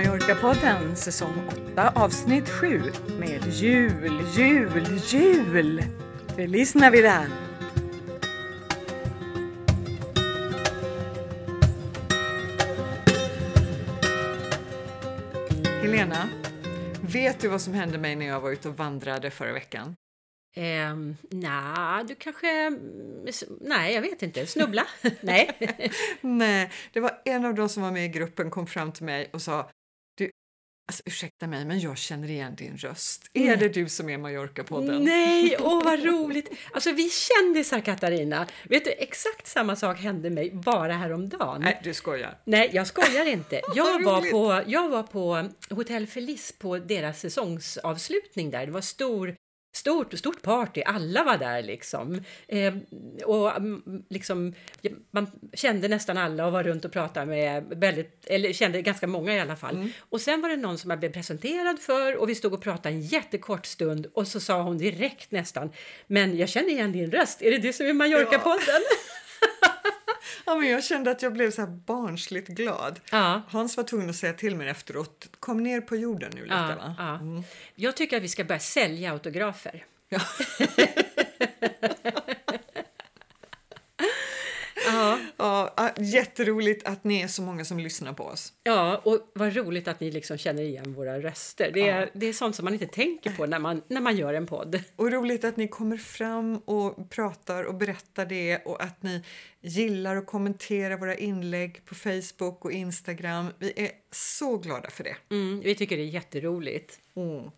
Mallorca-podden säsong 8 avsnitt 7 med jul, jul, jul! Feliz Navidad! Helena, vet du vad som hände mig när jag var ute och vandrade förra veckan? Um, nej, du kanske... Nej, jag vet inte. Snubbla? nej. nej, det var en av de som var med i gruppen kom fram till mig och sa alltså, ursäkta mig, men jag känner igen din röst. Mm. Är det du som är Mallorca-podden? Nej, åh vad roligt! Alltså vi kändisar, Katarina. Vet du, exakt samma sak hände mig bara häromdagen. Nej, du skojar. Nej, jag skojar inte. Jag var, på, jag var på Hotell Feliz på deras säsongsavslutning där. Det var stor stort, stort party, alla var där liksom. Eh, och mm, liksom, man kände nästan alla och var runt och pratade med väldigt, eller kände ganska många i alla fall. Mm. Och sen var det någon som jag blev presenterad för och vi stod och pratade en jättekort stund och så sa hon direkt nästan, men jag känner igen din röst, är det du som är Mallorca-podden? Ja. Ja, men jag kände att jag blev så här barnsligt glad. Ja. Hans var tvungen att säga till mig efteråt, kom ner på jorden nu lite. Ja, va? Mm. Jag tycker att vi ska börja sälja autografer. Ja. Ja, jätteroligt att ni är så många som lyssnar på oss. Ja, och vad roligt att ni liksom känner igen våra röster. Det är, ja. det är sånt som man inte tänker på när man, när man gör en podd. Och roligt att ni kommer fram och pratar och berättar det och att ni gillar och kommenterar våra inlägg på Facebook och Instagram. Vi är så glada för det. Mm, vi tycker det är jätteroligt. Mm.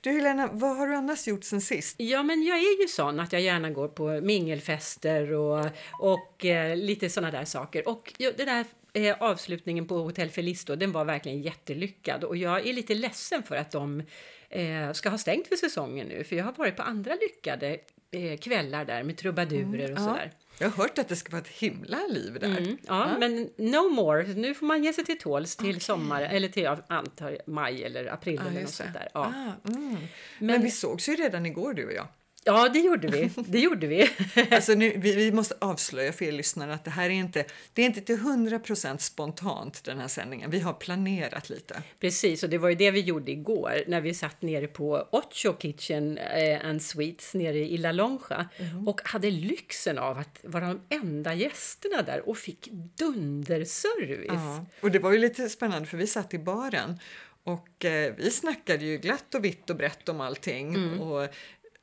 Du Helena, vad har du annars gjort sen sist? Ja, men jag är ju sån att jag gärna går på mingelfester och, och eh, lite såna där saker. Och det där eh, avslutningen på Hotell Feliz den var verkligen jättelyckad och jag är lite ledsen för att de eh, ska ha stängt för säsongen nu, för jag har varit på andra lyckade eh, kvällar där med trubadurer mm, och sådär. Ja. Jag har hört att det ska vara ett himla liv där. Mm, ja, ja, men no more. Nu får man ge sig till tåls till okay. sommar eller till antar, maj eller april ah, eller något sånt där. Ja. Ah, mm. men, men vi sågs ju redan igår du och jag. Ja, det gjorde vi. Det gjorde vi. alltså nu, vi, vi, måste avslöja för er lyssnare att det här är inte, det är inte till 100% spontant den här sändningen. Vi har planerat lite. Precis, och det var ju det vi gjorde igår när vi satt nere på Ocho Kitchen eh, and Sweets nere i La Lonja mm. och hade lyxen av att vara de enda gästerna där och fick dunderservice. Ja, och det var ju lite spännande för vi satt i baren och eh, vi snackade ju glatt och vitt och brett om allting. Mm. Och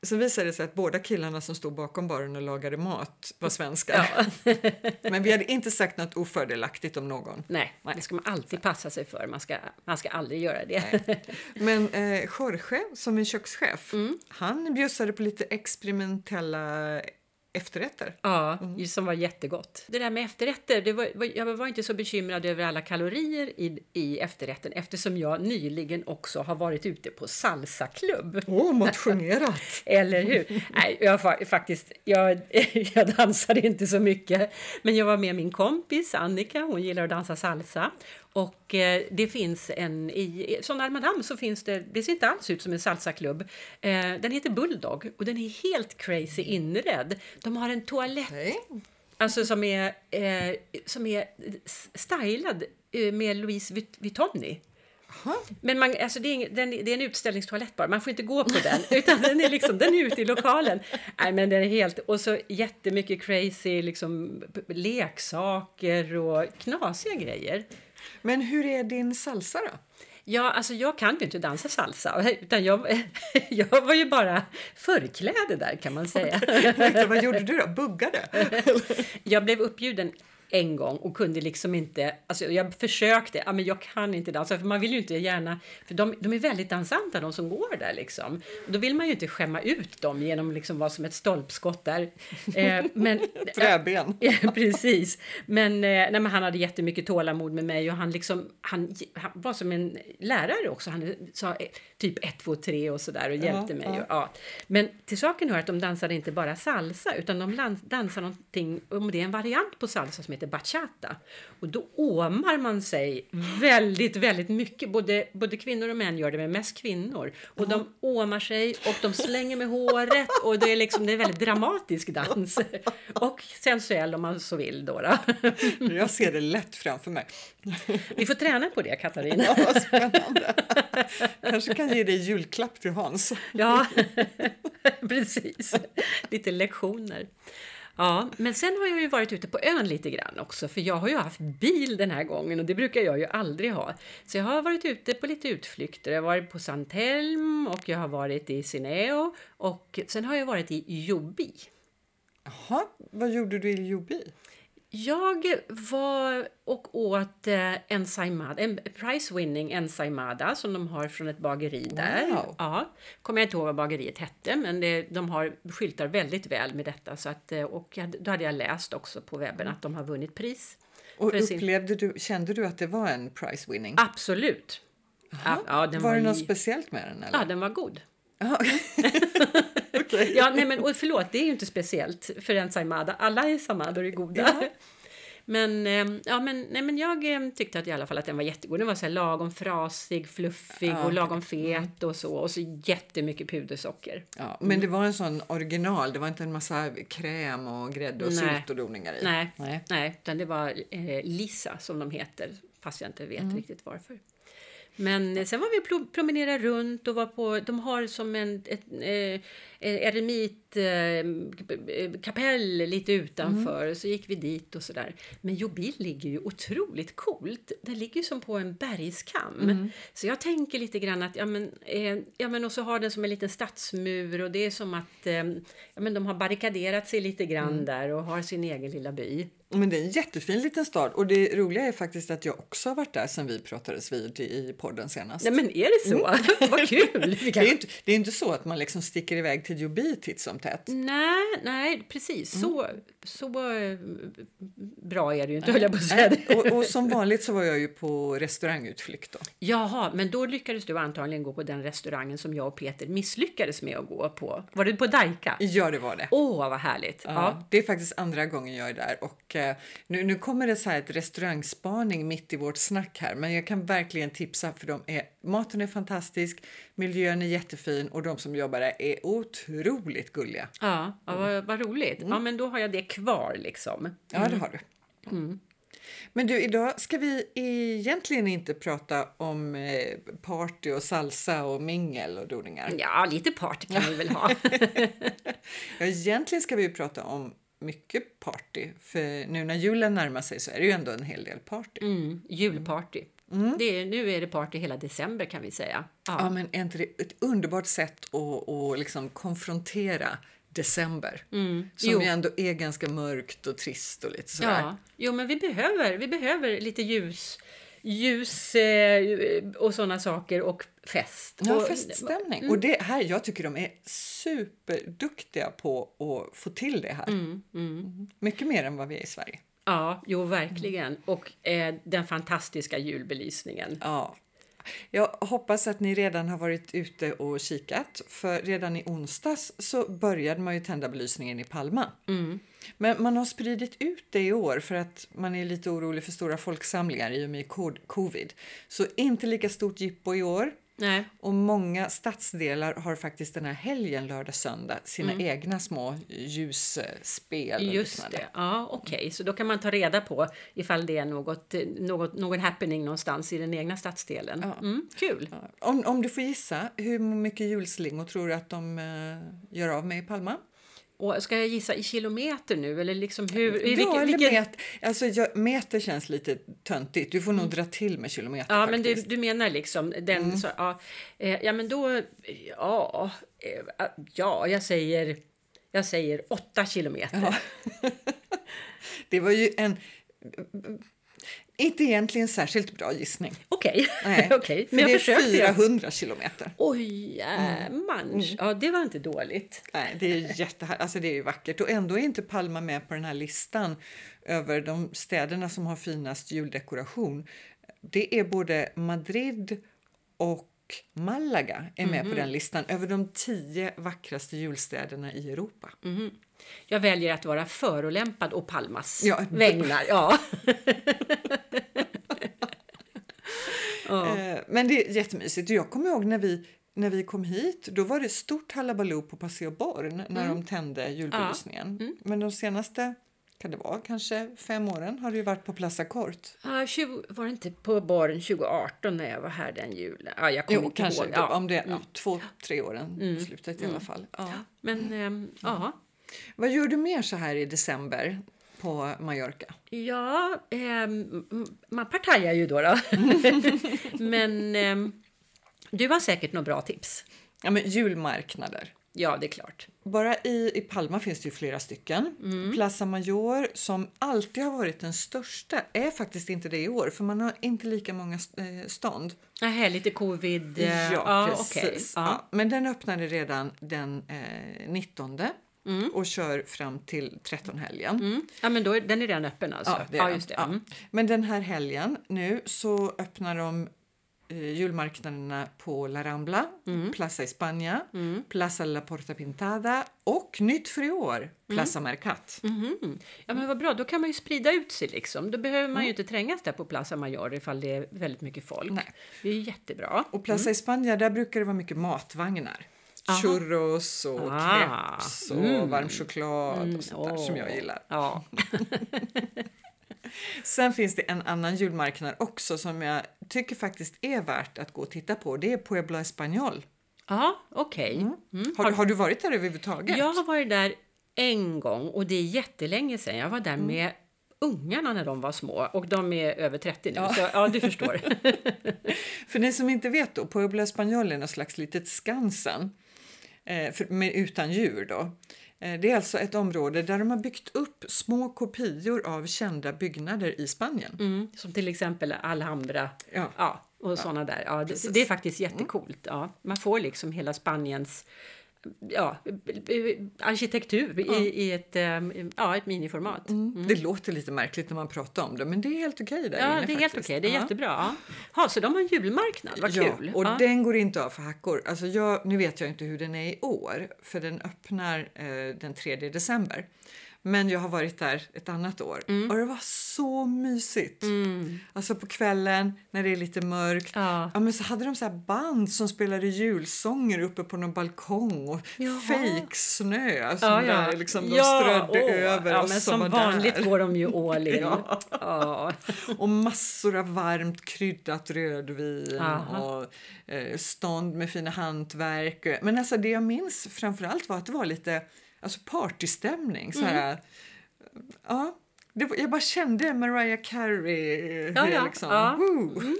så visade det sig att båda killarna som stod bakom baren och lagade mat var svenskar. Ja. Men vi hade inte sagt något ofördelaktigt om någon. Nej, Nej. det ska man alltid passa sig för. Man ska, man ska aldrig göra det. Nej. Men eh, Jorge, som är kökschef, mm. han bjussade på lite experimentella efterrätter. Ja, mm. som var jättegott. Det där med efterrätter, det var, jag var inte så bekymrad över alla kalorier i, i efterrätten eftersom jag nyligen också har varit ute på salsaklubb. Åh, oh, motionerat! Eller hur? Nej, jag faktiskt, jag, jag dansade inte så mycket, men jag var med min kompis Annika, hon gillar att dansa salsa och eh, det finns en i Sonar Madame så finns det, det ser inte alls ut som en salsaklubb. Eh, den heter Bulldog och den är helt crazy inredd. De har en toalett okay. alltså som är, eh, som är stylad eh, med Louise Vuitton men man, alltså det, är, den, det är en utställningstoalett bara, man får inte gå på den. Utan den är, liksom, den är ute i lokalen. Nej, men den är helt, och så jättemycket crazy liksom, leksaker och knasiga grejer. Men hur är din salsa då? Ja, alltså jag kan ju inte dansa salsa, utan jag, jag var ju bara förkläde där kan man säga. Vad gjorde du då? Buggade? jag blev uppbjuden en gång och kunde liksom inte... Alltså jag försökte, ja, men jag kan inte dansa. För man vill ju inte gärna... För de, de är väldigt dansanta, de som går där. Liksom. då vill man ju inte skämma ut dem genom liksom vara som ett stolpskott där. Eh, men, Träben. Eh, precis. Men, eh, nej, men han hade jättemycket tålamod med mig och han, liksom, han, han var som en lärare också. Han sa eh, typ 1, 2, 3 och sådär och hjälpte ja, mig. Ja. Och, ja. Men till saken hör att de dansade inte bara salsa utan de dansade någonting, om det är en variant på salsa som heter heter bachata. Och då åmar man sig väldigt, väldigt mycket. Både, både kvinnor och män gör det, men mest kvinnor. Och de åmar sig och de slänger med håret och det är liksom det är en väldigt dramatisk dans. Och sensuell om man så vill då. då. Jag ser det lätt framför mig. Vi får träna på det, Katarina. Ja, spännande. Kanske kan ge dig julklapp till Hans. Ja, precis. Lite lektioner. Ja, men sen har jag ju varit ute på ön lite grann också, för jag har ju haft bil den här gången och det brukar jag ju aldrig ha. Så jag har varit ute på lite utflykter. Jag har varit på Santelm och jag har varit i Sineo och sen har jag varit i Jobi. Jaha, vad gjorde du i Jobi? Jag var och åt eh, ensaimada, en prize-winning ensaimada som de har från ett bageri där. Wow. Ja, kommer jag inte ihåg vad bageriet hette, men det, de har skyltar väldigt väl med detta. Så att, eh, och då hade jag läst också på webben att de har vunnit pris. Och för sin- upplevde du, kände du att det var en prize winning? Absolut. Ja, ja, var, var, det något i- speciellt med den? Eller? Ja, den var god. Ja. Nej men och förlåt, det är ju inte speciellt för ensaimada. Alla ensaimador är goda. Ja. Men, eh, ja, men, nej, men jag eh, tyckte att i alla fall att den var jättegod. Den var så här lagom frasig, fluffig Ja, och lagom fet och så. Och så jättemycket pudersocker. Ja, men det var en sån original, det var inte en massa kräm och grädde och sylt och doningar i? Nej, Nej. nej. utan det var eh, Lisa som de heter, fast jag inte vet Mm. riktigt varför. Men eh, sen var vi och promenerade runt och var på, de har som en ett, eh, eremit eh, kapell lite utanför. Mm. Så gick vi dit och sådär. Men Jobil ligger ju otroligt coolt. Det ligger som på en bergskam. Mm. Så jag tänker lite grann att, ja men, eh, ja men och så har den som en liten stadsmur och det är som att eh, ja, men de har barrikaderat sig lite grann Mm. där och har sin egen lilla by. Men det är en jättefin liten stad och det roliga är faktiskt att jag också har varit där sen vi pratades vid i podden senast. Nej men är det så? Vad kul! Mm. det, är inte, det är inte så att man liksom sticker iväg till Jobi titt som tätt. Nej, nej, precis. Mm. Så, så eh, bra är det ju inte, höll jag på att säga. Och, och som vanligt så var jag ju på restaurangutflykt då. Jaha, men då lyckades du antagligen gå på den restaurangen som jag och Peter misslyckades med att gå på. Var det på Daika? Ja, det var det. Åh, vad härligt! Ja, Ja. Det är faktiskt andra gången jag är där och eh, nu, nu kommer det så här ett restaurangspaning mitt i vårt snack här men jag kan verkligen tipsa för de är, maten är fantastisk, miljön är jättefin och de som jobbar där är otroligt gulliga. Ja, ja vad, vad roligt. Mm. Ja, men då har jag det kvar liksom. Ja, det har du. Men du, idag ska vi egentligen inte prata om eh, party och salsa och mingel och doningar. Ja, lite party kan vi väl ha. Ja, egentligen ska vi ju prata om mycket party för nu när julen närmar sig så är det ju ändå en hel del party. Mm, julparty. Det är, nu är det party hela december kan vi säga. Ja. Ja, men är inte det ett underbart sätt att, att liksom konfrontera december? Mm. Som Jo. ju ändå är ganska mörkt och trist och lite sådär. Ja, jo, men vi behöver, vi behöver lite ljus, ljus eh, och sådana saker och fest. Ja, och, feststämning. Mm. Och det här, jag tycker de är superduktiga på att få till det här. Mm, mm. Mycket mer än vad vi är i Sverige. Ja, jo, verkligen. Och eh, den fantastiska julbelysningen. Ja. Jag hoppas att ni redan har varit ute och kikat för redan i onsdags så började man ju tända belysningen i Palma. Mm. Men man har spridit ut det i år för att man är lite orolig för stora folksamlingar i och med co- covid. Så inte lika stort jippo i år. Nej, Och många stadsdelar har faktiskt den här helgen, lördag, söndag, sina egna små ljusspel. Mm. just det. Ja, okej. Så då kan man ta reda på ifall det är något, något, någon happening någonstans i den egna stadsdelen. Ja. Mm, kul! Ja. Om, om du får gissa, hur mycket julslingor tror du att de eh, gör av med i Palma? Och ska jag gissa i kilometer nu? Eller liksom hur, i ja, vilken, eller vilken, met, alltså, jag, meter känns lite töntigt. Du får nog dra till med kilometer Ja, men du, faktiskt. du menar liksom den... Så, ja, eh, ja, men då... Ja, eh, ja jag säger... Jag säger åtta kilometer. Ja. Det var ju en... Inte egentligen särskilt bra gissning. Okej, okej. För men jag det är försökte. ju. 400 kilometer. Oj, jämans. Ja, det var inte dåligt. Nej, det är jättehär... alltså det är vackert och ändå är inte Palma med på den här listan över de städerna som har finast juldekoration. Det är både Madrid och Malaga är med Mhm. på den listan över de tio vackraste julstäderna i Europa. Mhm. Jag väljer att vara förolämpad och Palmas Ja. vägnar. Ja. ja. Eh, Men det är jättemysigt. Jag kommer ihåg när vi, när vi kom hit, då var det stort hallabaloo på Paseo Born när de tände julbelysningen. Men de senaste, kan det vara, kanske fem åren har ju varit på Plaza Court. Ja, 20, var det inte på baren 2018 när jag var här den julen? Ja, jag kommer Jo, inte kanske ihåg. Ja. om det är ja, två, tre åren på slutet i alla fall. Ja. Men ehm, ja, Vad gör du mer så här i december på Mallorca? ja ehm, man partajar ju då. då. Men ehm, du har säkert några bra tips. Ja, men julmarknader. Ja, det är klart. Bara i, i Palma finns det ju flera stycken. Plaza Mayor, som alltid har varit den största, är faktiskt inte det i år för man har inte lika många eh, stånd. Nähä, lite covid. eh, Ja, okej. precis. Ja. Ja, men den öppnade redan den eh, 19 och kör fram till 13-helgen. Mm. ja, men då är, den är redan öppen alltså? Ja, det är den. just det. Ja. Mm. Men den här helgen nu så öppnar de eh, julmarknaderna på La Rambla, Mm. Plaza España, Plaza La Porta Pintada och nytt för i år, Plaza Mercat. Mhm. Ja, men vad bra. Då kan man ju sprida ut sig liksom. Då behöver man ju inte trängas där på Plaza Mayor ifall det är väldigt mycket folk. Nej. Det är jättebra. Och Plaza España, där brukar det vara mycket matvagnar. Aha. Churros och Ah. crepes och Mm. varm choklad och sånt där som jag gillar. Ja. Sen finns det en annan julmarknad också som jag tycker faktiskt är värt att gå och titta på. Det är Puebla Español. Ja, okej. Mm. Har, har du varit där överhuvudtaget? Jag har varit där en gång och det är jättelänge sedan. Jag var där Mm. med ungarna när de var små och de är över 30 nu. Ja. Så ja, du förstår. För ni som inte vet då, Puebla Español är något slags litet Skansen för, med, utan djur då. Eh, det är alltså ett område där de har byggt upp små kopior av kända byggnader i Spanien. Mm. Som till exempel Alhambra Ja. ja, och såna där. Ja, det, det är faktiskt jättecoolt. Ja. Man får liksom hela Spaniens ja, arkitektur i, i ett, ehm, ja, ett miniformat. Det låter lite märkligt när man pratar om det, men det är helt okej där Ja, inne det är helt okej. Det är Ja. jättebra. Ja. Ha, så de har en julmarknad. Vad Ja, kul. och ja. den går inte av för hackor. Alltså jag, nu vet jag inte hur den är i år, för den öppnar eh, den 3 december. Men jag har varit där ett annat år Mm. och det var så mysigt. Alltså på kvällen när det är lite mörkt. Ja. men så hade de så här band som spelade julsånger uppe på någon balkong och Jaha. fake snö som Ja, ja. där liksom de Ja, strödde åh, över ja, oss men som som vanligt där. går de ju all in. Ja. Ja. Och massor av varmt kryddat rödvin Aha. och eh, stånd med fina hantverk. Men alltså det jag minns framförallt var att det var lite alltså partystämning. Så här, ja, det jag bara kände Mariah Carey. Ja, eh, ja, liksom. ja. Woo!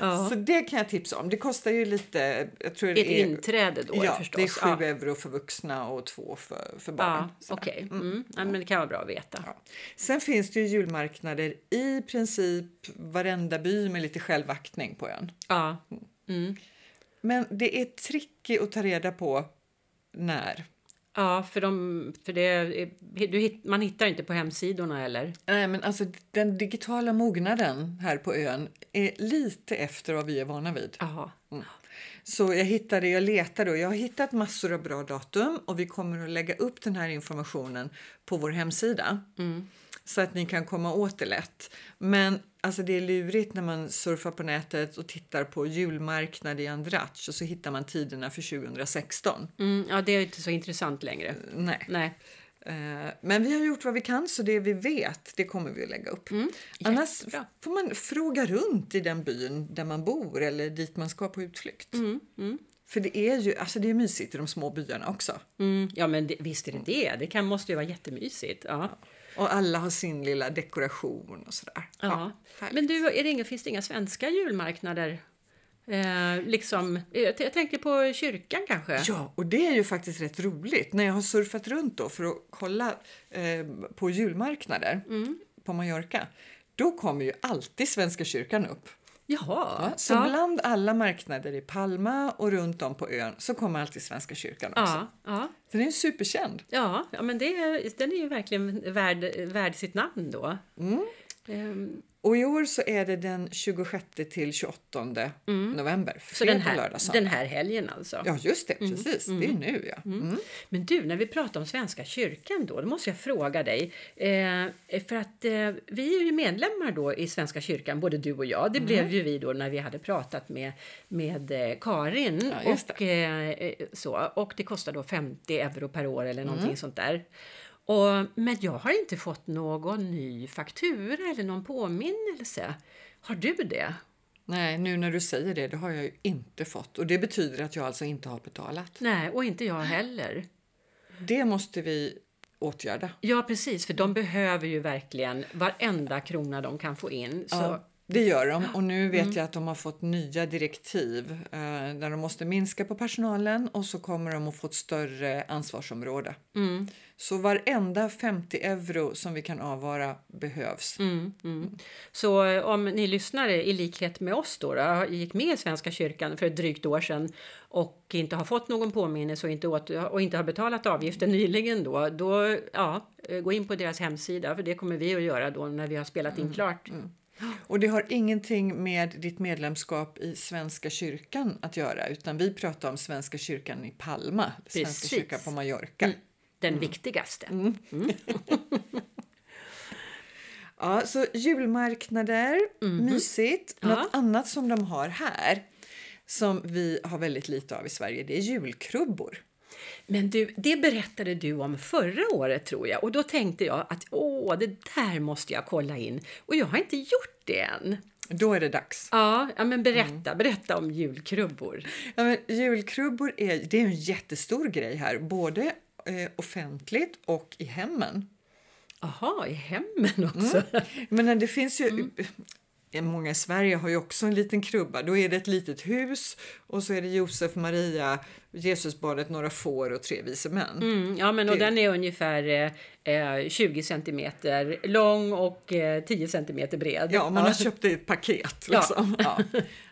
Ja. Så det kan jag tipsa om. Det kostar ju lite... Jag tror Ett det är, inträde då ja, förstås. det är sju ja. euro för vuxna och två för, för barn. Ja, okej. Mm. Ja, men det kan vara bra att veta. Sen finns det ju julmarknader i princip varenda by med lite självaktning på ön. Ja. Mm. Men det är tricky att ta reda på när. Ja, för, de, för det, du, man hittar inte på hemsidorna eller? Nej, men alltså den digitala mognaden här på ön är lite efter vad vi är vana vid. Jaha. Så jag hittade, jag letade och jag har hittat massor av bra datum och vi kommer att lägga upp den här informationen på vår hemsida. Så att ni kan komma åt det lätt. Men alltså det är lurigt när man surfar på nätet och tittar på julmarknad i Andratx och så hittar man tiderna för 2016. Mm, ja, det är inte så intressant längre. Nej. Nej. Eh, Men vi har gjort vad vi kan så det vi vet det kommer vi att lägga upp. Annars jättebra. får man fråga runt i den byn där man bor eller dit man ska på utflykt. Mm, mm. För det är ju alltså det är mysigt i de små byarna också. Mm, ja, men det, visst är det det. Det kan, måste ju vara jättemysigt. Ja. Och alla har sin lilla dekoration och sådär. Ja. härligt. Men du, är det inga, finns det inga svenska julmarknader? Eh, liksom, jag, jag tänker på kyrkan kanske? Ja, och det är ju faktiskt rätt roligt. När jag har surfat runt då för att kolla eh, på julmarknader Mm. på Mallorca, då kommer ju alltid Svenska kyrkan upp. Jaha. Ja, så ja. bland alla marknader i Palma och runt om på ön så kommer alltid Svenska kyrkan också. Ja, den är superkänd. ja, ja, men det, den är ju verkligen värd, värd sitt namn då. Mm. Ehm, Och i år så är det den 26 till 28 november. Mm. Så Fredag, den här, lördag, den här helgen alltså. Ja, just det. Precis. Det är nu, ja. Mm. Men du, när vi pratar om Svenska kyrkan då, då måste jag fråga dig. Eh, för att eh, vi är ju medlemmar då i Svenska kyrkan, både du och jag. Det Mm. blev ju vi då när vi hade pratat med, med eh, Karin. Ja, och, eh, eh, så, och det kostar då 50 euro per år eller någonting Mm. sånt där. Och, men jag har inte fått någon ny faktura eller någon påminnelse. Har du det? Nej, nu när du säger det, det har jag ju inte fått. Och det betyder att jag alltså inte har betalat. Nej, och inte jag heller. Det måste vi åtgärda. Ja, precis, för de behöver ju verkligen varenda krona de kan få in. Så, Ja, det gör de. Och nu vet jag att de har fått nya direktiv eh, där de måste minska på personalen och så kommer de att få ett större ansvarsområde. Så varenda 50 euro som vi kan avvara behövs. Mm, mm. Så eh, om ni lyssnare i likhet med oss då, då gick med i Svenska kyrkan för ett drygt år sedan och inte har fått någon påminnelse och inte, åt, och inte har betalat avgiften nyligen då, då ja, eh, gå in på deras hemsida för det kommer vi att göra då när vi har spelat in klart. Och det har ingenting med ditt medlemskap i Svenska kyrkan att göra utan vi pratar om Svenska kyrkan i Palma, Svenska Precis. kyrkan på Mallorca. Den viktigaste. Ja, så julmarknader, mysigt. Något Ja. annat som de har här som vi har väldigt lite av i Sverige, det är julkrubbor. Men du, det berättade du om förra året tror jag och då tänkte jag att åh, det där måste jag kolla in och jag har inte gjort det än. Då är det dags. Ja, ja men berätta, berätta om julkrubbor. Ja, men julkrubbor är, det är en jättestor grej här, både eh, offentligt och i hemmen. Jaha, i hemmen också? Men det finns ju... eh, Många i Sverige har ju också en liten krubba. Då är det ett litet hus och så är det Josef, Maria, Jesusbarnet, några får och tre vise män. Mm, ja, men och Det- den är ungefär eh, 20 centimeter lång och eh, 10 centimeter bred. Ja, man har köpt det i ett paket. Ja. Liksom. Ja.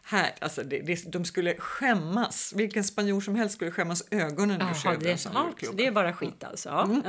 Här, alltså det, det, de skulle skämmas. Vilken spanjor som helst skulle skämmas ögonen ur sig över det, en sån ja, julklubba. det är bara skit alltså. Ja.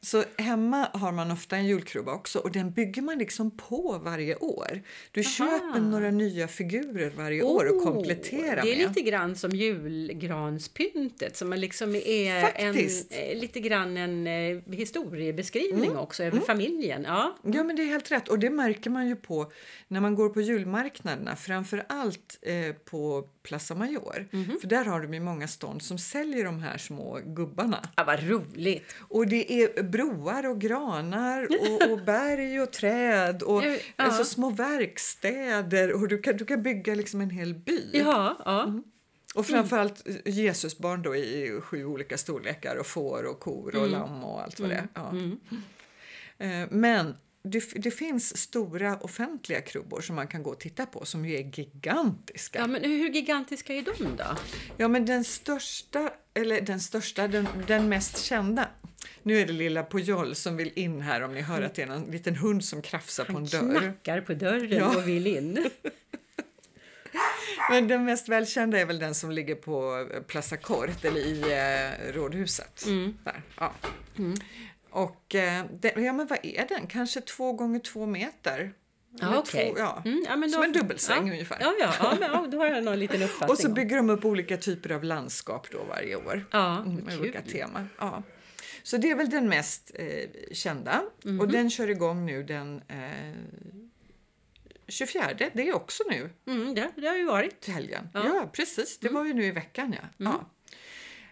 Så hemma har man ofta en julkrubba också och den bygger man liksom på varje år. Du köper några nya figurer varje år och Oh, kompletterar Det är med. lite grann som julgranspyntet som liksom är en, Faktiskt. eh, lite grann en eh, historiebeskrivning Mm. också över familjen. Ja. Ja, men det är helt rätt. Och det märker man ju på när man går på julmarknaderna, framför allt eh, på Plaza Mayor. Mhm. För där har de ju många stånd som säljer de här små gubbarna. ja, vad roligt! Och det är broar och granar och, och berg och träd och Ja. alltså, små verkstäder och du kan, du kan bygga liksom en hel by. Ja, ja. Och framförallt Jesusbarn då i sju olika storlekar och får och kor och lamm och allt vad det är. Ja. Eh, Men det, det finns stora offentliga krubbor som man kan gå och titta på som ju är gigantiska. ja, men hur gigantiska är de då? Ja, men den största, eller den största, den, den mest kända. Nu är det lilla Pujol som vill in här om ni hör att det är en liten hund som krafsar på en dörr. Knackar på dörren Ja. och vill in. Men den mest välkända är väl den som ligger på eh, Plaza Cort eller i eh, Rådhuset. Där. Ja. Och eh, den, ja, men vad är den? Kanske två gånger två meter? Eller okej. två, ja. Mm, ja, men Som då- en dubbelsäng ja. ungefär. Ja, ja, ja, men, ja, då har jag någon liten uppfattning. Och så bygger de upp olika typer av landskap då varje år. Ja, Mm, med kul. olika teman. Ja. Så det är väl den mest eh, kända. Mhm. Och den kör igång nu den eh, 24. Det är också nu Mm, det, det har ju varit. till helgen. Ja. Mm. Ja, precis. Det var ju nu i veckan. Ja.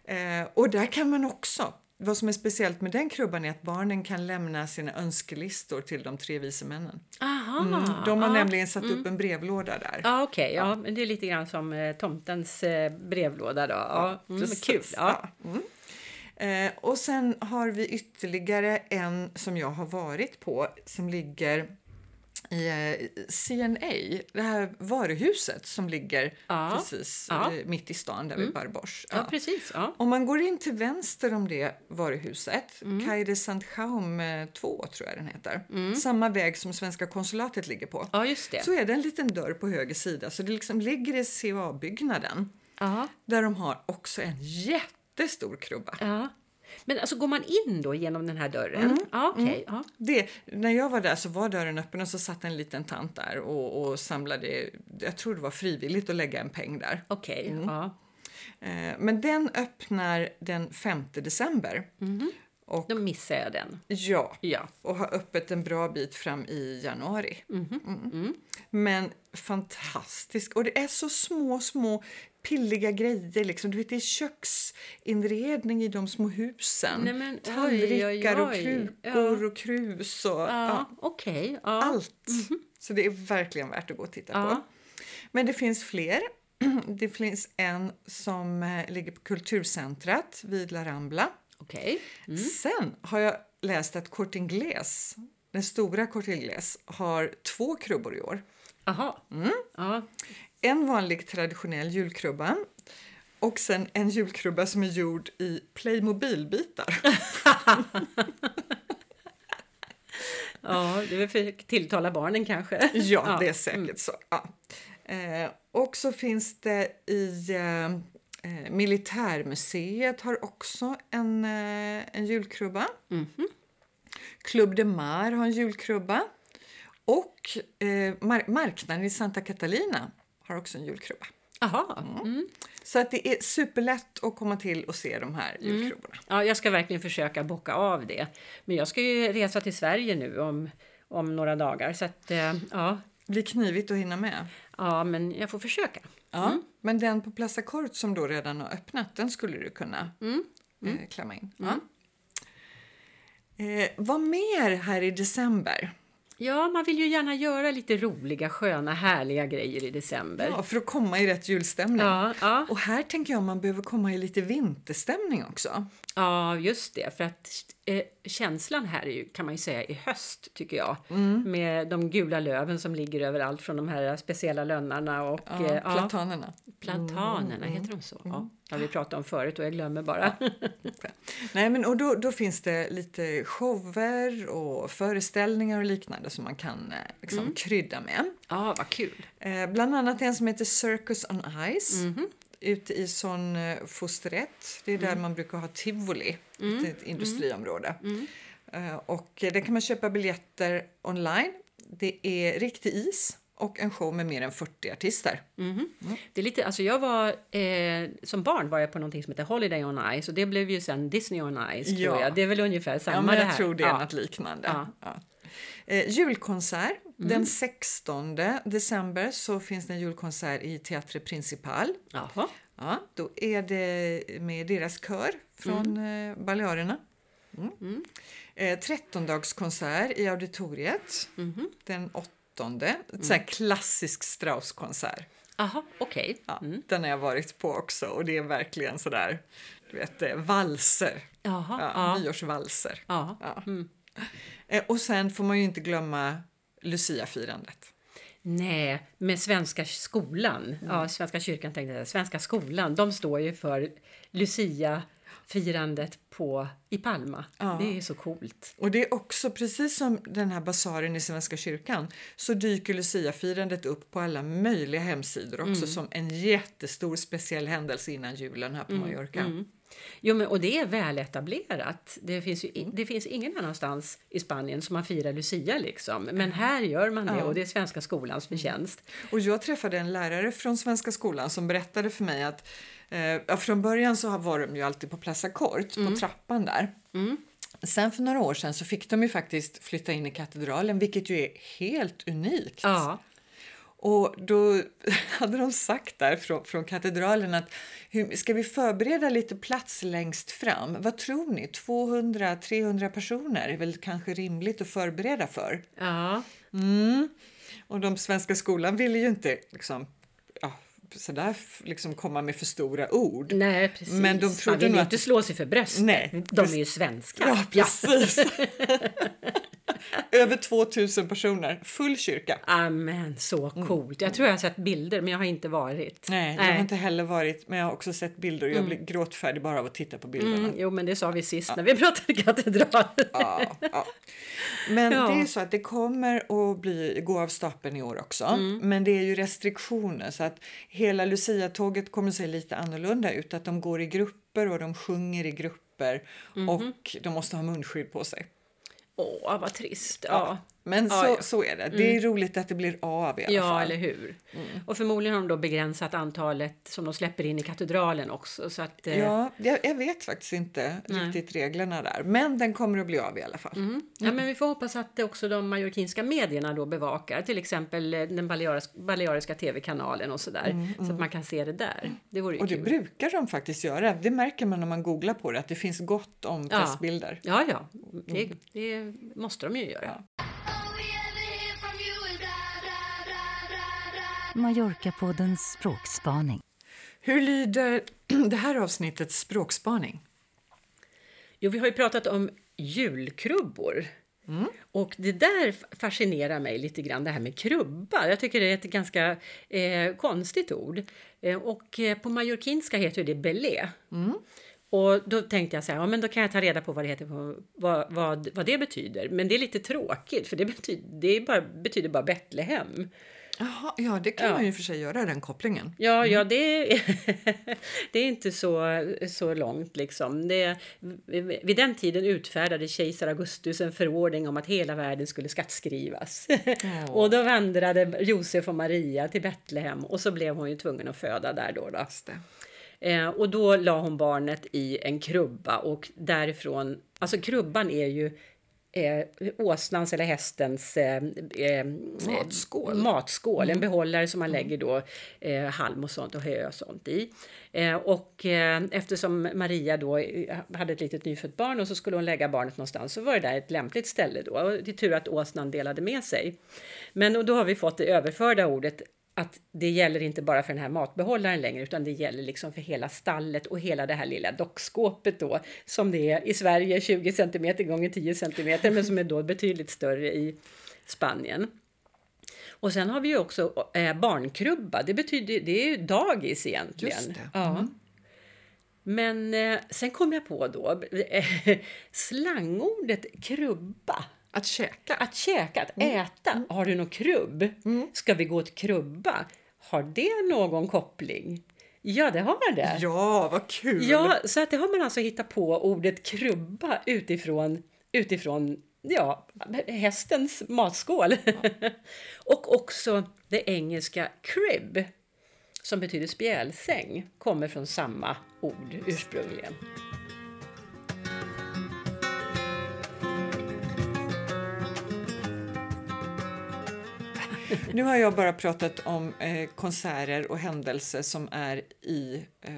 ja. Eh, och där kan man också... Vad som är speciellt med den krubban är att barnen kan lämna sina önskelistor till de tre vise männen. Aha, Mm, de har ja. nämligen satt upp en brevlåda där. Ja, okej. ja. men det är lite grann som eh, tomtens eh, brevlåda då. Ja, mm, Precis. kul. Ja. Ja. Mm. Eh, och sen har vi ytterligare en som jag har varit på som ligger i eh, CNA, det här varuhuset som ligger Ja. precis Ja. Mm. eh, mitt i stan där vid Barbors. Ja, precis. Om man går in till vänster om det varuhuset, Mm. Calle de Sant Jaume 2 tror jag den heter, samma väg som svenska konsulatet ligger på, ja, just det. så är det en liten dörr på höger sida. Så det liksom ligger i CA-byggnaden där de har också en jättestor krubba. Men alltså går man in då genom den här dörren? Ja, okej. Ja. Det, när jag var där så var dörren öppen och så satt en liten tant där och, och samlade, jag tror det var frivilligt att lägga en peng där. Okej. Ja. Eh, men den öppnar den 5 december. Och, Då missar jag den. ja, Ja. och har öppet en bra bit fram i januari. Mm. Men fantastisk. Och det är så små, små pilliga grejer. Liksom. Du vet, det är köksinredning i de små husen. Nej, men oj, Tallrikar oj, och oj. krukor och krus. Och, Ja, ja, okej. Ja. allt. Så det är verkligen värt att gå och titta Ja. på. Men det finns fler. Det finns en som eh, ligger på Kulturcentrat vid La Rambla. Okej. Sen har jag läst att Inglés, den stora Inglés, har två krubbor i år. Aha. Mm. Ja. En vanlig traditionell julkrubba och sen en julkrubba som är gjord i Playmobil-bitar. ja, det är väl för att tilltala barnen kanske. Ja, det är säkert så. Ja. Eh, och så finns det i eh, eh, Militärmuseet har också en, eh, en julkrubba. Club de Mar har en julkrubba. Och eh, mar- marknaden i Santa Catalina har också en julkrubba. Jaha. Mm. Så att det är superlätt att komma till och se de här julkrubborna. Ja, jag ska verkligen försöka bocka av det. Men jag ska ju resa till Sverige nu om, om några dagar. Så att, eh, ja, Det blir knivigt att hinna med. ja, men jag får försöka. Ja. Men den på Plaza Cort som då redan har öppnat, den skulle du kunna Eh, klämma in. Ja. Eh, vad mer här i december? Ja, man vill ju gärna göra lite roliga, sköna, härliga grejer i december. Ja, för att komma i rätt julstämning. Ja, ja. Och här tänker jag man behöver komma i lite vinterstämning också. Ja, just det. För att eh, känslan här är ju, kan man ju säga, i höst, tycker jag. Med de gula löven som ligger överallt från de här speciella lönnarna och Ja, eh, ja, platanerna. platanerna, heter de så? Ja, det har vi pratat om förut och jag glömmer bara. Nej, men och då, då finns det lite shower och föreställningar och liknande som man kan eh, liksom, krydda med. Ja, vad kul. Eh, bland annat en som heter Circus on Ice ute i sån eh, Fosterett. Det är där man brukar ha tivoli, ett, ett industriområde. Eh, och det kan man köpa biljetter online. Det är riktig is och en show med mer än 40 artister. Det är lite, alltså jag var, eh, som barn var jag på någonting som heter Holiday on Ice och det blev ju sen Disney on Ice tror Ja. jag. Det är väl ungefär samma Ja, men det jag här. tror det är ja. något liknande. Ja. Eh, julkonsert. Den 16 december så finns det en julkonsert i Teatre Principal. Jaha. Ja, då är det med deras kör från mm. Balearerna. Mm. Eh, 13-dagskonsert i auditoriet den 8. Ett sån klassisk Strauss-konsert. Jaha, okej. Ja, Den har jag varit på också och det är verkligen sådär, du vet, eh, valser. Jaha, Ja, ja. Nyårsvalser. ja. Ja. Eh, Och sen får man ju inte glömma Lucia-firandet. Nej, med Svenska skolan, ja, Svenska kyrkan tänkte jag, Svenska skolan, de står ju för Lucia-firandet på, i Palma. Det är så coolt. Och det är också precis som den här basaren i Svenska kyrkan så dyker Lucia-firandet upp på alla möjliga hemsidor också som en jättestor speciell händelse innan julen här på Mallorca. Jo, men, och det är väl etablerat. Det finns, ju, det finns ingen annanstans i Spanien som man firar Lucia. Liksom. Men här gör man det och det är Svenska skolans förtjänst. Och jag träffade en lärare från Svenska skolan som berättade för mig att eh, ja, från början så var de ju alltid på Plaza Cort, på trappan där. Sen för några år sedan så fick de ju faktiskt flytta in i katedralen, vilket ju är helt unikt. Ja. Och då hade de sagt där från, från katedralen att hur, ska vi förbereda lite plats längst fram? Vad tror ni? 200-300 personer är väl kanske rimligt att förbereda för? ja. Och de svenska skolan ville ju inte liksom, ja, sådär liksom komma med för stora ord. Nej, precis. Men de trodde man vill ju att- inte slå sig för bröstet. Nej, de är ju svenskar. Ja, precis. Över 2000 personer, full kyrka. Amen, så coolt. Jag tror jag har sett bilder, men jag har inte varit. Nej, jag har inte heller varit, men jag har också sett bilder och jag blir gråtfärdig bara av att titta på bilderna. Mm, jo, men det sa vi sist när vi pratade katedral. Ja, ja. Men Ja. det är så att det kommer att bli, gå av stapeln i år också. Mm. Men det är ju restriktioner så att hela Lucia-tåget kommer att se lite annorlunda ut. Att de går i grupper och de sjunger i grupper papper och de måste ha munskydd på sig. Åh, vad trist. Ja. Men Ja, så, ja. så är det. Det är roligt att det blir av i alla Ja, fall. eller hur? Och förmodligen har de då begränsat antalet som de släpper in i katedralen också. Så att, eh, Ja, jag, jag vet faktiskt inte riktigt reglerna där, men den kommer att bli av i alla fall. Mm. Ja, men vi får hoppas att det också de majorkinska medierna då bevakar, till exempel eh, den baleariska, baleariska tv-kanalen och sådär, så att man kan se det där. Det vore ju Och det kul. brukar de faktiskt göra. Det märker man när man googlar på det, att det finns gott om Ja. pressbilder. Ja, ja, det, det måste de ju göra. Mallorca-poddens språkspaning. Hur lyder det här avsnittets språkspaning? Jo, vi har ju pratat om julkrubbor. Och det där fascinerar mig lite grann, det här med krubba. Jag tycker det är ett ganska eh, konstigt ord. Eh, och eh, på majorkinska heter det belé. Och då tänkte jag så här, ja men då kan jag ta reda på vad det, heter vad, vad, vad det betyder. Men det är lite tråkigt, för det betyder, det är bara, betyder bara Betlehem. Jaha, ja, det kan Ja. man ju för sig göra, den kopplingen. Ja, ja det, är, det är inte så, så långt. Liksom. Det, vid den tiden utfärdade kejsar Augustus en förordning om att hela världen skulle skattskrivas. och då vandrade Josef och Maria till Betlehem och så blev hon ju tvungen att föda där. Då, då. Eh, och då la hon barnet i en krubba och därifrån, alltså krubban är ju eh, åsnans eller hästens eh, eh, Matskål. matskål en behållare som man lägger då eh, halm och sånt och hö och sånt i. Eh, och eh, eftersom Maria då eh, hade ett litet nyfött barn och så skulle hon lägga barnet någonstans så var det där ett lämpligt ställe då. Och det är tur att åsnan delade med sig. Men och då har vi fått det överförda ordet att det gäller inte bara för den här matbehållaren längre utan det gäller liksom för hela stallet och hela det här lilla dockskåpet då som det är i Sverige 20 cm gånger 10 cm men som är då betydligt större i Spanien. Och sen har vi ju också eh, barnkrubba. Det betyder det är ju dagis egentligen. Just det. Ja. Men eh, sen kom jag på då eh, slangordet krubba. Att käka. Att käka, att äta. Har du någon krubb? Ska vi gå till krubba? Har det någon koppling? Ja, det har det. Ja, vad kul! Ja, så att det har man alltså hittat på ordet krubba utifrån, utifrån ja, hästens matskål. och också det engelska crib, som betyder spjälsäng, kommer från samma ord ursprungligen. Nu har jag bara pratat om eh, konserter och händelser som är i, eh,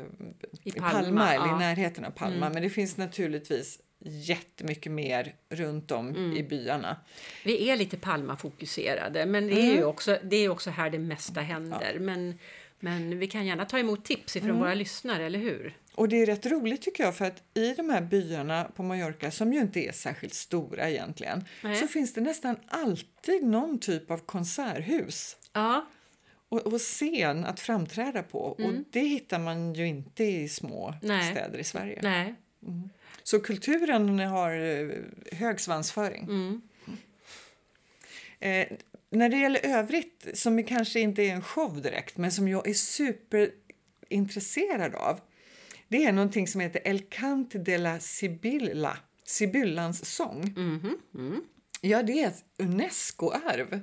i Palma, Palma, eller ja. i närheten av Palma. Men det finns naturligtvis jättemycket mer runt om i byarna. Vi är lite Palma-fokuserade, men det är ju också, det är också här det mesta händer. Men, men vi kan gärna ta emot tips ifrån våra lyssnare, eller hur? Och det är rätt roligt tycker jag för att i de här byarna på Mallorca som ju inte är särskilt stora egentligen Nej. så finns det nästan alltid någon typ av konserthus Ja, och, och scen att framträda på och det hittar man ju inte i små Nej. städer i Sverige. nej. Så kulturen har eh, hög svansföring. Eh, när det gäller övrigt, som kanske inte är en show direkt, men som jag är superintresserad av, det är någonting som heter El Cante de la Sibylla, Sibyllans sång. Ja, det är ett Unesco-arv.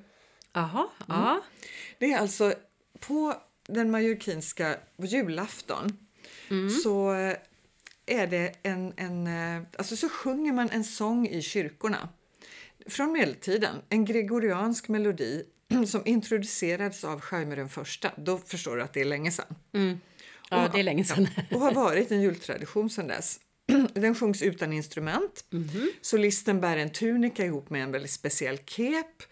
Jaha, ja. Det är alltså på den majorkinska julafton så eh, är det en, en, eh, alltså så sjunger man en sång i kyrkorna från medeltiden, en gregoriansk melodi som introducerades av Jaime den första. Då förstår du att det är länge sedan. Ja, Och- det är länge sedan. och har varit en jultradition sedan dess. Den sjungs utan instrument. Solisten bär en tunika ihop med en väldigt speciell kep.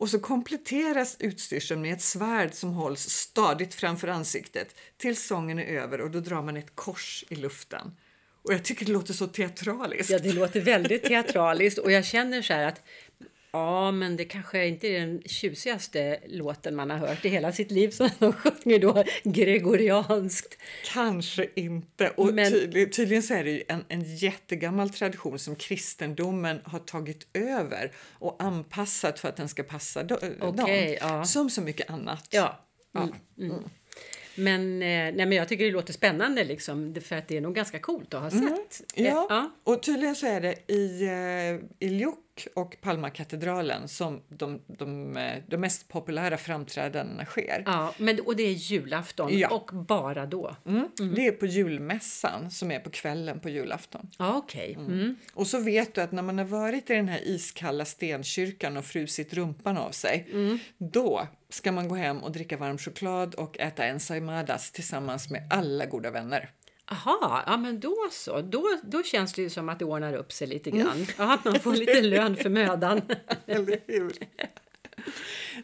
Och så kompletteras utstyrseln med ett svärd som hålls stadigt framför ansiktet tills sången är över och då drar man ett kors i luften. Och jag tycker det låter så teatraliskt. Ja, det låter väldigt teatraliskt och jag känner så här att Ja, men det kanske inte är den tjusigaste låten man har hört i hela sitt liv som de sjunger då gregorianskt. Kanske inte. Och Men- tydligen, tydligen så är det ju en, en jättegammal tradition som kristendomen har tagit över och anpassat för att den ska passa do- dem. Okej, ja. Som så mycket annat. Ja. Mm, mm. Men, eh, nej, men jag tycker det låter spännande liksom, för att det är nog ganska coolt att ha sett. Eh, Ja, ja. och tydligen så är det i, eh, i Och Palmakatedralen som de, de, eh, de mest populära framträdandena sker. Ja, men, och det är julafton Ja. och bara då. Mm. Det är på julmässan som är på kvällen på julafton. Ja, okej. Mm. Och så vet du att när man har varit i den här iskalla stenkyrkan och frusit rumpan av sig, då ska man gå hem och dricka varm choklad och äta ensaimadas tillsammans med alla goda vänner. Aha, ja men då så. Då, då känns det ju som att det ordnar upp sig lite grann. Ja, att man får lite lön för mödan. Eller hur?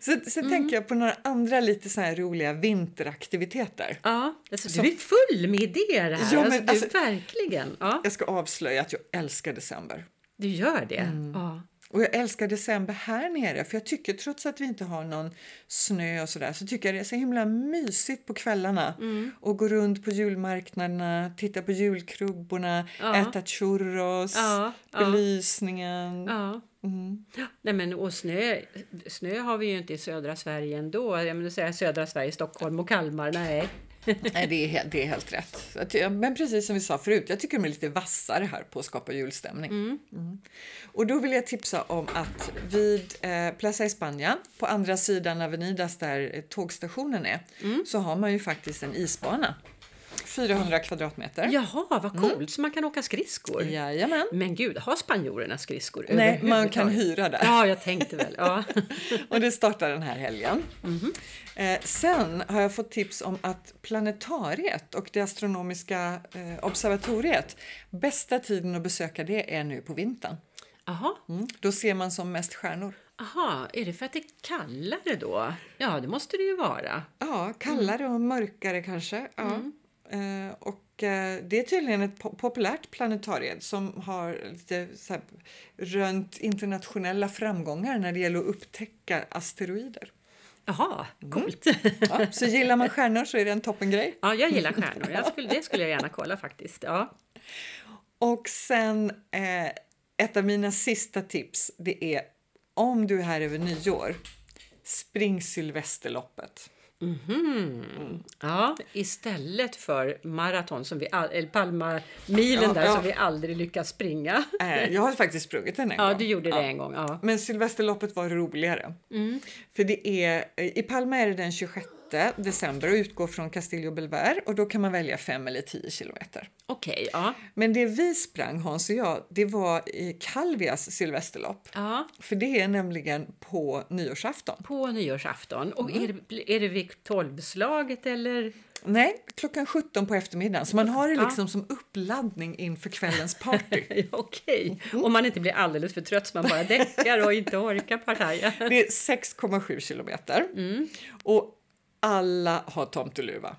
Så, så Mm. tänker jag på några andra lite så roliga vinteraktiviteter. Ja, alltså, Så- du är full med idéer här. Ja, men alltså, du, alltså- verkligen. Ja, Jag ska avslöja att jag älskar december. du gör det. Mm. Ja. Och jag älskar december här nere för jag tycker trots att vi inte har någon snö och sådär så tycker jag det är så himla mysigt på kvällarna Mm. och gå runt på julmarknaderna, titta på julkrubborna, Ja. äta churros, Ja, belysningen. Ja. Mm. Nej, men, och snö, snö har vi ju inte i södra Sverige ändå. Jag menar, säga södra Sverige, Stockholm och Kalmar. Nej. Nej, det är, helt, det är helt rätt. Men precis som vi sa förut, jag tycker de är lite vassare här på att skapa julstämning. Mm. Och då vill jag tipsa om att vid eh, Plaza España, på andra sidan Avenidas där eh, tågstationen är, så har man ju faktiskt en isbana. 400 kvadratmeter. Jaha, vad coolt! Så man kan åka skridskor. Jajamän. Men gud, har spanjorerna skridskor Nej, man kan hyra där. Ja, jag tänkte väl. Ja. Och det startar den här helgen. Eh, sen har jag fått tips om att planetariet och det astronomiska eh, observatoriet, bästa tiden att besöka det är nu på vintern. Jaha, Mm. Då ser man som mest stjärnor. aha, är det för att det är kallare då? Ja, det måste det ju vara. Ja, kallare och mörkare kanske. Ja. Eh, och eh, det är tydligen ett po- populärt planetarium som har lite så här, rönt internationella framgångar när det gäller att upptäcka asteroider. Jaha, coolt. Ja, så gillar man stjärnor så är det en toppengrej. Ja, jag gillar stjärnor. Jag skulle, det skulle jag gärna kolla faktiskt. Ja. Och sen eh, ett av mina sista tips, det är om du är här över nyår, spring Sylvesterloppet. Ja, istället för maraton, som vi all, eller Palmamilen Ja, där ja. som vi aldrig lyckas springa. Eh, jag har faktiskt sprungit den en Ja, gång. du gjorde det Ja. en gång. Ja. Men Sylvesterloppet var roligare. För det är, I Palma är det den 26 december och utgår från Castillo Belver och då kan man välja 5 eller 10 kilometer. Okej, ja. Men det vi sprang, Hans och jag, det var i Calvias Sylvesterlopp. ja. För det är nämligen på nyårsafton. På nyårsafton. Och Mm. är, det, är det vid tolvslaget eller? Nej, klockan 17 på eftermiddagen. Så man har det Ja. liksom som uppladdning inför kvällens party. Ja, Okej, Mm. om man inte blir alldeles för trött så man bara däckar och inte orkar partaja. Det är 6,7 kilometer. Mm. Och alla har tomteluva.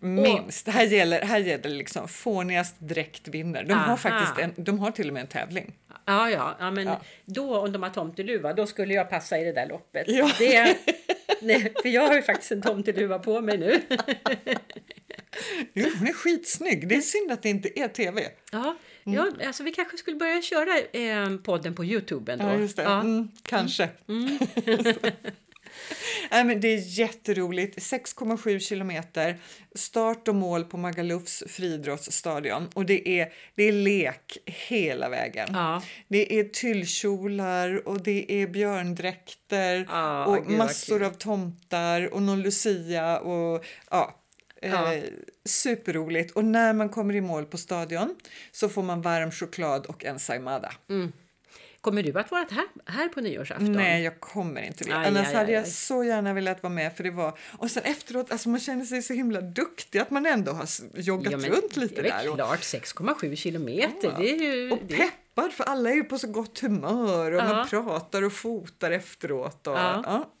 Minst. Här gäller, här gäller liksom fånigast dräkt vinner. De har, faktiskt en, de har till och med en tävling. Ja, ja, ja men Ja. då om de har tomteluva, då skulle jag passa i det där loppet. Ja. Det, nej, för jag har ju faktiskt en tomteluva på mig nu. Jo, hon är skitsnygg. Det är synd att det inte är tv. Ja, ja alltså vi kanske skulle börja köra eh, podden på Youtube ändå. Ja, just det. Ja. Mm, kanske. Nej, men det är jätteroligt. 6,7 kilometer. Start och mål på Magalufs friidrottsstadion. Och det är, det är lek hela vägen. Ja. Det är tyllkjolar och det är björndräkter Ah, och gud massor av tomtar och någon lucia och ja. Ja. Eh, superroligt. Och när man kommer i mål på stadion så får man varm choklad och ensaimada. Kommer du att vara här, här på nyårsafton? Nej, jag kommer inte det. Aj, Annars aj, hade aj, jag aj. så gärna velat vara med för det var... Och sen efteråt, alltså man känner sig så himla duktig att man ändå har joggat ja, men runt lite där. Och, klart, 6,7 kilometer. Ja. Det är ju... och det, peppad för alla är ju på så gott humör och Ja. man pratar och fotar efteråt. Och, Ja. ja.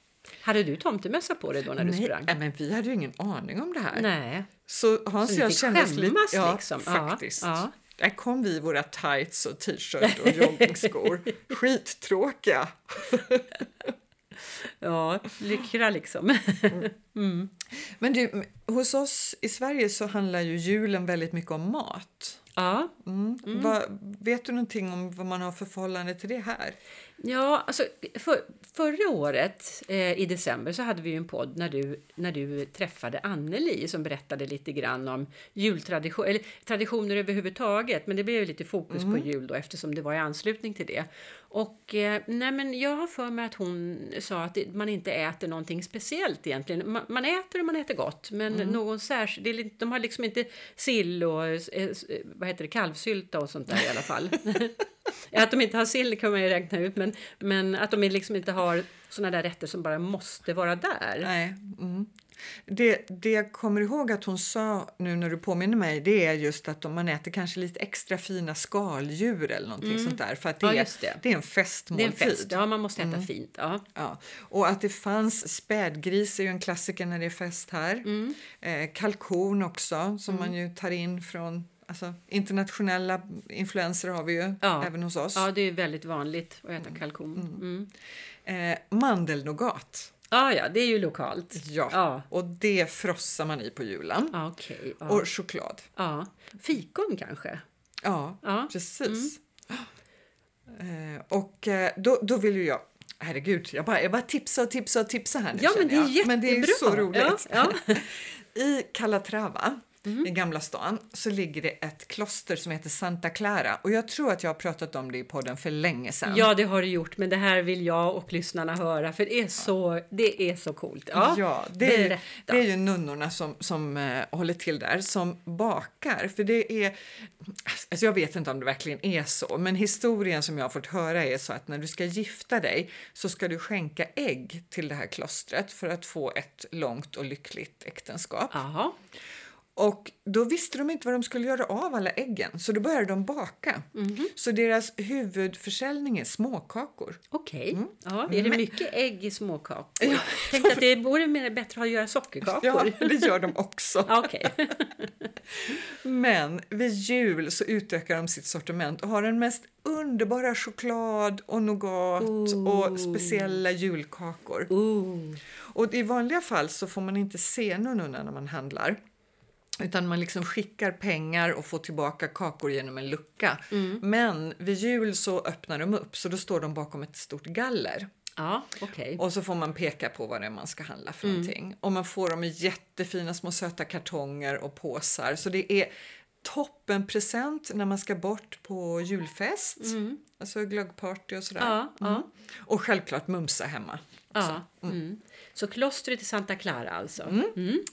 hade du tomtemössa på dig då när du Nej, sprang? nej, men vi hade ju ingen aning om det här. Nej. Så Hans och jag fick kände oss lite... Ja, liksom? Ja, faktiskt. ja. Där kom vi i våra tights och t-shirt och joggingskor. Skittråkiga. Ja, lyckra liksom. Men du, hos oss i Sverige så handlar ju julen väldigt mycket om mat. Ja, Mm. Vad, vet du någonting om vad man har för förhållande till det här? Ja, alltså för, förra året eh, i december så hade vi en podd när du, när du träffade Anneli som berättade lite grann om jultradition, eller traditioner överhuvudtaget. Men det blev ju lite fokus på jul då eftersom det var i anslutning till det. Och eh, nej men jag har för mig att hon sa att man inte äter någonting speciellt egentligen. Man, man äter och man äter gott, men någon särskild, de har liksom inte sill och eh, s- vad heter det, kalvsylta och sånt där i alla fall. Att de inte har sill kan man ju räkna ut, men, men att de liksom inte har såna där rätter som bara måste vara där. Nej. Mm. Det, det jag kommer ihåg att hon sa nu när du påminner mig det är just att om man äter kanske lite extra fina skaldjur eller någonting sånt där för att det, Ja, är, det. det är en Det är en festmåltid. fest, ja man måste äta fint. Ja. Ja, och att det fanns spädgris är ju en klassiker när det är fest här. Mm. Eh, kalkon också som man ju tar in från alltså, internationella influenser har vi ju Ja. även hos oss. ja, det är väldigt vanligt att äta kalkon. Mm. Eh, mandelnougat. Ja, ja, det är ju lokalt. Ja. Ja, och det frossar man i på julen. ja okej. ja. Och choklad. ja. Fikon kanske? Ja, Ja. precis. Eh, och eh, då, då vill ju jag Herregud, jag bara, jag bara tipsar och tipsar och tipsar här nu Ja, men det är jag. Men det är ju jättebra. så roligt. Ja, I Calatrava Mhm. i Gamla stan så ligger det ett kloster som heter Santa Clara och jag tror att jag har pratat om det i podden för länge sedan. Ja, det har du gjort, men det här vill jag och lyssnarna höra för det är så, det är så coolt. Ja, Ja, det, är, det är ju nunnorna som, som eh, håller till där som bakar. För det är, alltså jag vet inte om det verkligen är så, men historien som jag har fått höra är så att när du ska gifta dig så ska du skänka ägg till det här klostret för att få ett långt och lyckligt äktenskap. Jaha, Och då visste de inte vad de skulle göra av alla äggen, så då började de baka. Mhm. Så deras huvudförsäljning är småkakor. okej. Ja, är det mycket ägg i småkakor? Tänkte att det vore mer bättre att göra sockerkakor. Ja, det gör de också. Ja, Okej. Men vid jul så utökar de sitt sortiment och har den mest underbara choklad och nougat och speciella julkakor. Ooh. Och i vanliga fall så får man inte se nunnorna när man handlar. Utan man liksom skickar pengar och får tillbaka kakor genom en lucka. Men vid jul så öppnar de upp så då står de bakom ett stort galler. Ja, okej. Och så får man peka på vad det är man ska handla för någonting. Och man får dem i jättefina små söta kartonger och påsar. Så det är toppen present när man ska bort på julfest. Alltså glöggparty och sådär. Ja, ja. Och självklart mumsa hemma. Ja. Mm. Så klostret i Santa Clara alltså.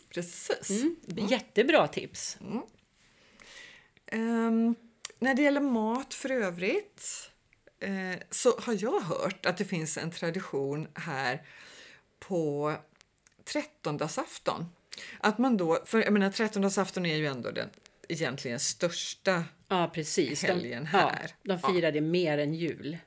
Precis. Mm. Jättebra tips. Ehm, när det gäller mat för övrigt eh, så har jag hört att det finns en tradition här på trettondagsafton. Att man då, för jag menar trettondagsafton är ju ändå den egentligen största Ja, precis. Helgen de, här. Ja, de firar det mer än jul.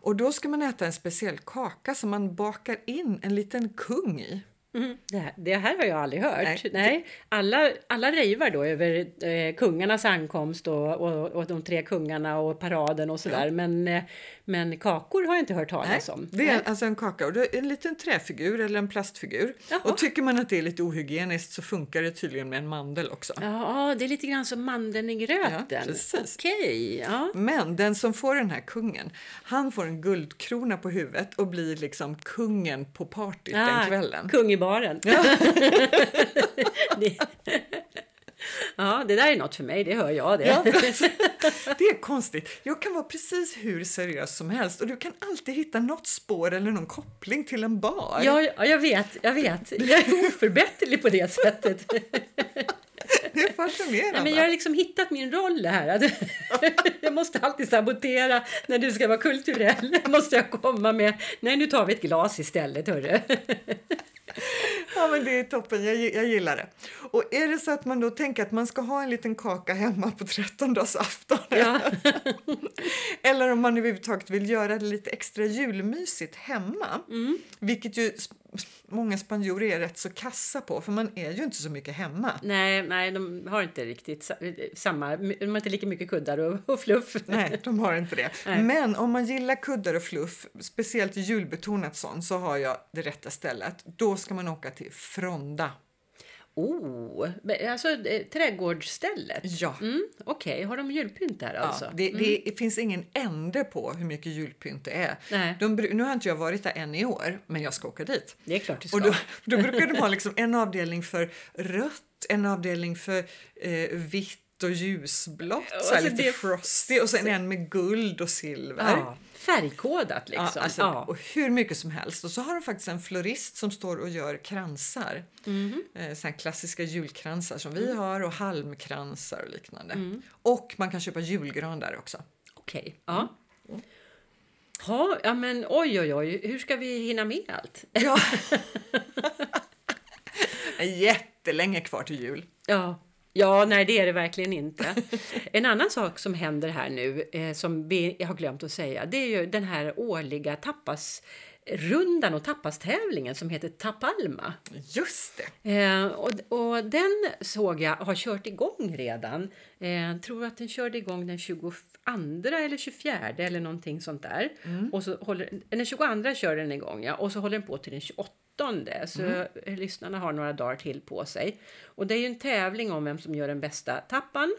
och då ska man äta en speciell kaka som man bakar in en liten kung i. Mm. Det, här, det här har jag aldrig hört. Nej. Nej. Alla, alla rejvar då över eh, kungarnas ankomst och, och, och de tre kungarna och paraden och sådär. Men, eh, men kakor har jag inte hört talas om. det är Nej. alltså en kaka och det är en liten träfigur eller en plastfigur. Jaha. Och tycker man att det är lite ohygieniskt så funkar det tydligen med en mandel också. Ja, det är lite grann som mandeln i gröten. Ja, precis. Okej, ja. Men den som får den här kungen, han får en guldkrona på huvudet och blir liksom kungen på partyt den Ah, kvällen. Kung i baren. det, ja, det där är något för mig, det hör jag det. Ja, det är konstigt. Jag kan vara precis hur seriös som helst och du kan alltid hitta något spår eller någon koppling till en bar. Ja, ja, jag vet, jag vet. Jag är oförbätterlig på det sättet. Det är fascinerande. Nej, men jag har liksom hittat min roll här. Jag måste alltid sabotera när du ska vara kulturell. måste jag komma med, nej nu tar vi ett glas istället hörru. Ja, men det är toppen. Jag, jag gillar det. Och är det så att man då tänker att man ska ha en liten kaka hemma på trettondagsafton Ja. eller om man överhuvudtaget vill göra det lite extra julmysigt hemma, Mm. vilket ju många spanjorer är rätt så kassa på, för man är ju inte så mycket hemma. Nej, nej, de har inte riktigt sa- samma, de har inte lika mycket kuddar och, och fluff. Nej, de har inte det. Nej. Men om man gillar kuddar och fluff, speciellt julbetonat sånt, så har jag det rätta stället. Då ska man åka till Fronda. Oh, alltså eh, trädgårdsstället? Ja. Mm, Okej, har de julpynt där alltså? Ja, det, det finns ingen ände på hur mycket julpynt det är. De, nu har inte jag varit där än i år, men jag ska åka dit. Det är klart du ska. Och då, då brukar de ha liksom en avdelning för rött, en avdelning för eh, vitt och ljusblått, så här alltså lite det- frosty och sen en med guld och silver. ja, färgkodat liksom. Ja, alltså, Ja. Och hur mycket som helst. Och så har de faktiskt en florist som står och gör kransar. Mhm. Eh, här klassiska julkransar som vi har och halmkransar och liknande. Mm. Och man kan köpa julgran där också. Okej, ja. Ja, ja, men oj, oj, oj. Hur ska vi hinna med allt? Ja. Jättelänge kvar till jul. Ja. Ja, nej det är det verkligen inte. En annan sak som händer här nu eh, som vi har glömt att säga det är ju den här årliga tapasrundan och tapastävlingen som heter Tapalma. Just det. Eh, och, och den såg jag har kört igång redan. Eh, tror att den körde igång den 22 eller 24 eller någonting sånt där. Och så håller, den 22 kör den igång ja, och så håller den på till den 28. Så eh, lyssnarna har några dagar till på sig. Och det är ju en tävling om vem som gör den bästa tappan.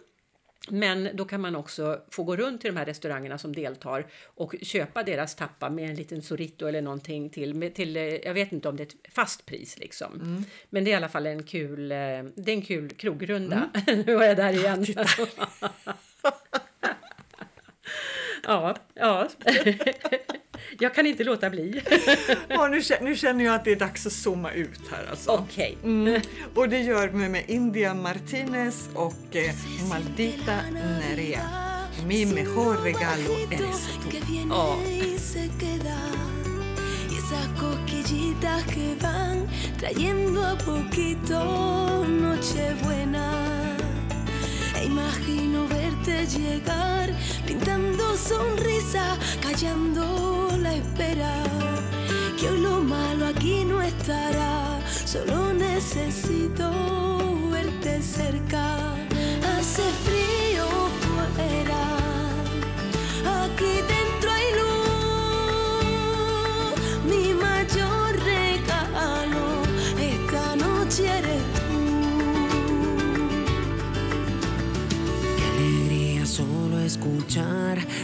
Men då kan man också få gå runt till de här restaurangerna som deltar och köpa deras tappa med en liten sorito eller någonting till. Med, till eh, jag vet inte om det är ett fast pris liksom. Men det är i alla fall en kul, eh, det är en kul krogrunda. nu var jag där igen. ja, ja. jag kan inte låta bli. Ja, nu, nu känner jag att det är dags att zooma ut här alltså. Okej. Mm. Och det gör vi med India Martinez och eh, Maldita Nerea. Mi mejor regalo eres tú. cosquillitas que van trayendo a poquito Nochebuena. Imagino verte llegar pintando sonrisa, callando la espera. Que hoy lo malo aquí no estará, solo necesito verte cerca. Hace frío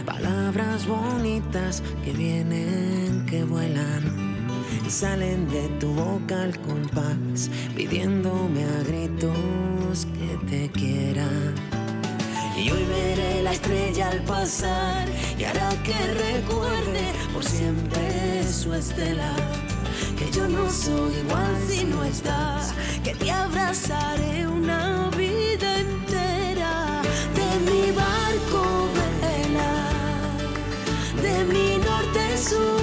palabras bonitas que vienen, que vuelan y salen de tu boca al compás, pidiéndome a gritos que te quiera. Y hoy veré la estrella al pasar y hará que recuerde por siempre su estela. Que yo no soy igual si no estás, que te abrazaré una vida Jesus.